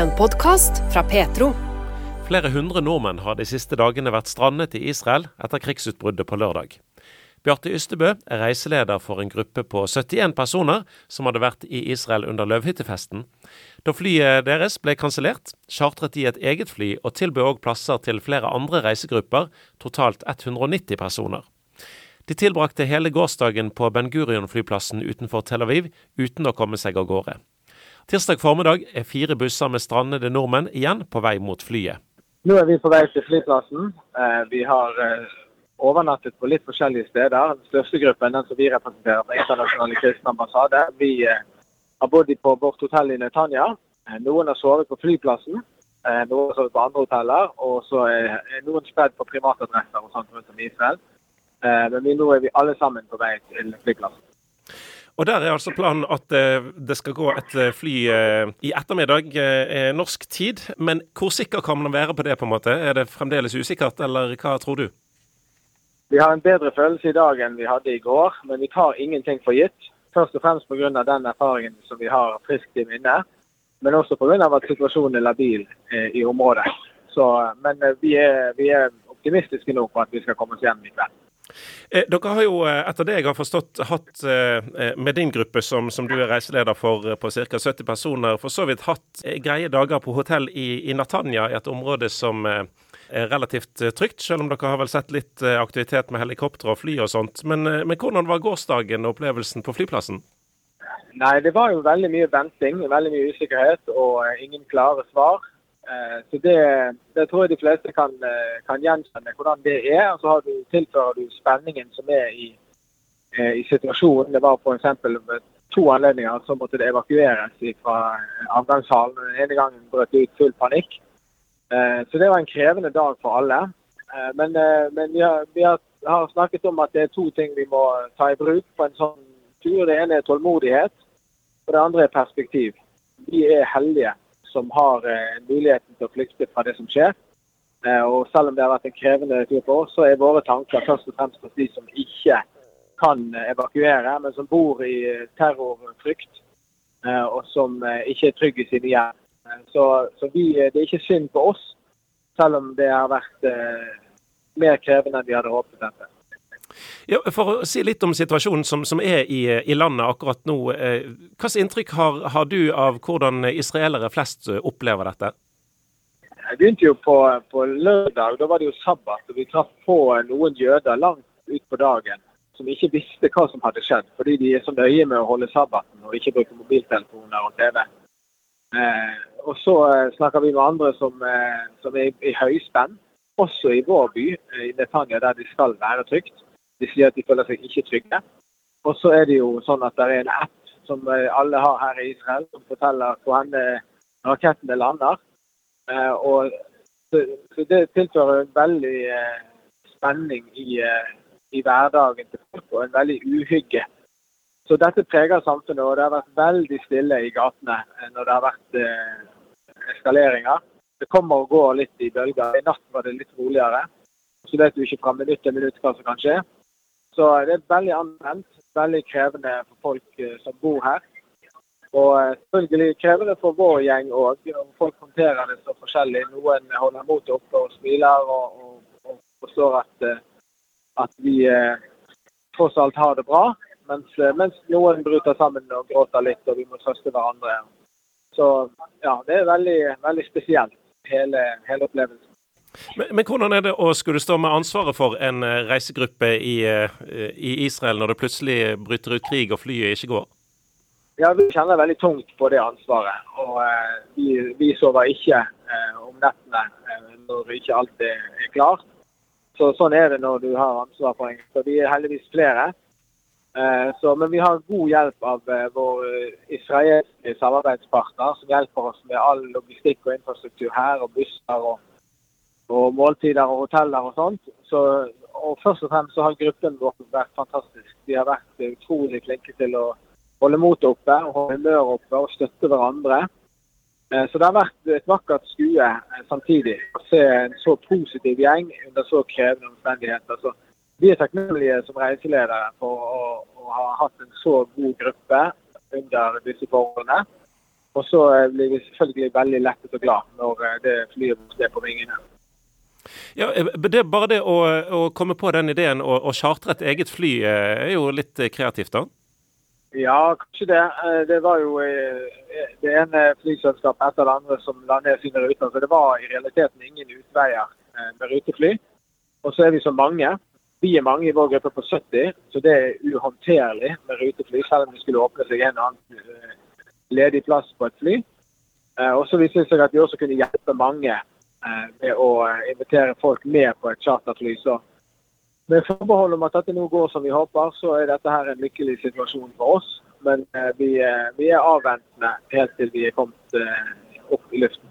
En podkast fra Petro. Flere hundre nordmenn har de siste dagene vært strandet i Israel etter krigsutbruddet på lørdag. Bjarte Ystebø er reiseleder for en gruppe på 71 personer som hadde vært i Israel under løvhyttefesten. Da flyet deres ble kansellert, chartret de et eget fly og tilbød òg plasser til flere andre reisegrupper, totalt 190 personer. De tilbrakte hele gårsdagen på Ben Gurion-flyplassen utenfor Tel Aviv uten å komme seg av gårde. Tirsdag formiddag er fire busser med strandede nordmenn igjen på vei mot flyet. Nå er vi på vei til flyplassen. Eh, vi har eh, overnattet på litt forskjellige steder. Den største gruppen, den som vi representerer på Internasjonale kristne ambassade, vi eh, har bodd på vårt hotell i Netanya. Noen har sovet på flyplassen, noen har sovet på andre hoteller, og så er noen spredd på privatadresser og sånt rundt om Israel. Men nå er vi alle sammen på vei til flyplassen. Og Der er altså planen at eh, det skal gå et eh, fly i ettermiddag norsk tid. Men hvor sikker kan man være på det? på en måte? Er det fremdeles usikkert, eller hva tror du? Vi har en bedre følelse i dag enn vi hadde i går, men vi tar ingenting for gitt. Først og fremst pga. den erfaringen som vi har friskt i minne, men også pga. at situasjonen er labil i området. Så, men vi er, vi er optimistiske nå på at vi skal komme oss gjennom i kveld. Eh, dere har jo, eh, etter det jeg har forstått, hatt eh, med din gruppe, som, som du er reiseleder for, på ca. 70 personer, for så vidt hatt greie dager på hotell i, i Natanya, et område som er relativt trygt, selv om dere har vel sett litt aktivitet med helikopter og fly og sånt. Men, men hvordan var gårsdagen og opplevelsen på flyplassen? Nei, Det var jo veldig mye venting, veldig mye usikkerhet og ingen klare svar. Eh, så det, det, tror jeg de fleste kan, eh, kan gjenkjenne hvordan det er. Og så du, tilfører du spenningen som er i, eh, i situasjonen. Det var f.eks. to anledninger så måtte det evakueres fra avgangshallen. Den ene gangen brøt det ut full panikk. Så det var en krevende dag for alle. Men, men vi, har, vi, har, snakket om at det er to ting vi må ta i bruk på en sånn tur. Det ene er tålmodighet, og det andre er perspektiv. Vi er heldige som har eh, muligheten til å flykte fra det som skjer. Eh, og selv om det har vært en krevende tur for oss, så er våre tanker først og fremst hos de som ikke kan evakuere, men som bor i eh, terrorfrykt. Og som ikke er trygge i sine hjem. Så, så vi, det er ikke synd på oss, selv om det har vært mer krevende enn vi hadde håpet. dette. Ja, for å si litt om situasjonen som, som er i, i, landet akkurat nå. Eh, Hvilket inntrykk har, har, du av hvordan israelere flest eh, opplever dette? Jeg begynte jo på, på, lørdag. Da var det jo sabbat. og Vi traff på noen jøder langt utpå dagen som ikke visste hva som hadde skjedd, fordi de er så nøye med å holde sabbaten og ikke bruke mobiltelefoner og TV. Eh, og så eh, snakker vi med andre som, eh, som er i, i høyspenn, også i vår by, eh, i Netanya, der de skal være trygt. De sier at de føler seg ikke trygge. Og så er det jo sånn at det er en app som eh, alle har her i Israel, som forteller hvor hen rakettene lander. Eh, og så, det tilfører en veldig eh, spenning i, i hverdagen til folk, og en veldig uhygge. Så dette preger samfunnet, og det har vært veldig stille i gatene når det har vært eskaleringer. Det kommer og går litt i bølger. I natt var det litt roligere. Så vet du ikke fra minutt til minutt hva som kan skje. Så det er veldig anvendt. Veldig krevende for folk eh, som bor her. Og eh, selvfølgelig krevende for vår gjeng òg. Folk håndterer det så forskjellig. Noen holder motet oppe og smiler og, og, og forstår at, eh, at vi eh, tross alt har det bra. Mens, mens, noen bryter sammen og gråter litt, og vi må trøste hverandre. Så ja, det er veldig, veldig spesielt, hele, hele opplevelsen. Men, men, hvordan er det å skulle stå med ansvaret for en uh, reisegruppe i, uh, i, Israel når det plutselig bryter ut krig og flyet ikke går? Ja, Vi kjenner veldig tungt på det ansvaret. Og eh, vi, vi, sover ikke om nettene når ikke alt er, klart. Så Sånn er det når du har ansvar for en gruppe. Vi er heldigvis flere. Så, men vi har god hjelp av vår israelske samarbeidspartner, som hjelper oss med all logistikk og infrastruktur her, og busser og og måltider og hoteller og sånt. Så, og først og fremst så har gruppen vår vært fantastisk. De har vært utrolig flinke til å holde motet oppe, holde humøret oppe og støtte hverandre. Eh, så det har vært et vakkert skue eh, samtidig å se en så positiv gjeng under så krevende omstendigheter. Så vi er takknemlige som reiseledere for å, å ha hatt en så god gruppe under disse forholdene. Og så blir vi selvfølgelig veldig lettet og glad når det flyet er på vingene. Ja, det, bare det å, å, komme på den ideen å, å chartre et eget fly er jo litt kreativt, da? Ja, kanskje det. Det var jo det ene flyselskapet etter det andre som la ned sine ruter. Så det var i realiteten ingen utveier med rutefly. Og så er vi så mange. Vi er mange i vår gruppe på 70, så det er uhåndterlig med rutefly, selv om det skulle åpne seg en og annen eh, ledig plass på et fly. Eh, og så viste det seg at vi også kunne hjelpe mange eh, med å invitere folk med på et charterfly. Så med forbehold om at dette nå går som vi håper, så er dette her en lykkelig situasjon for oss. Men vi, vi er avventende helt til vi er kommet opp i luften.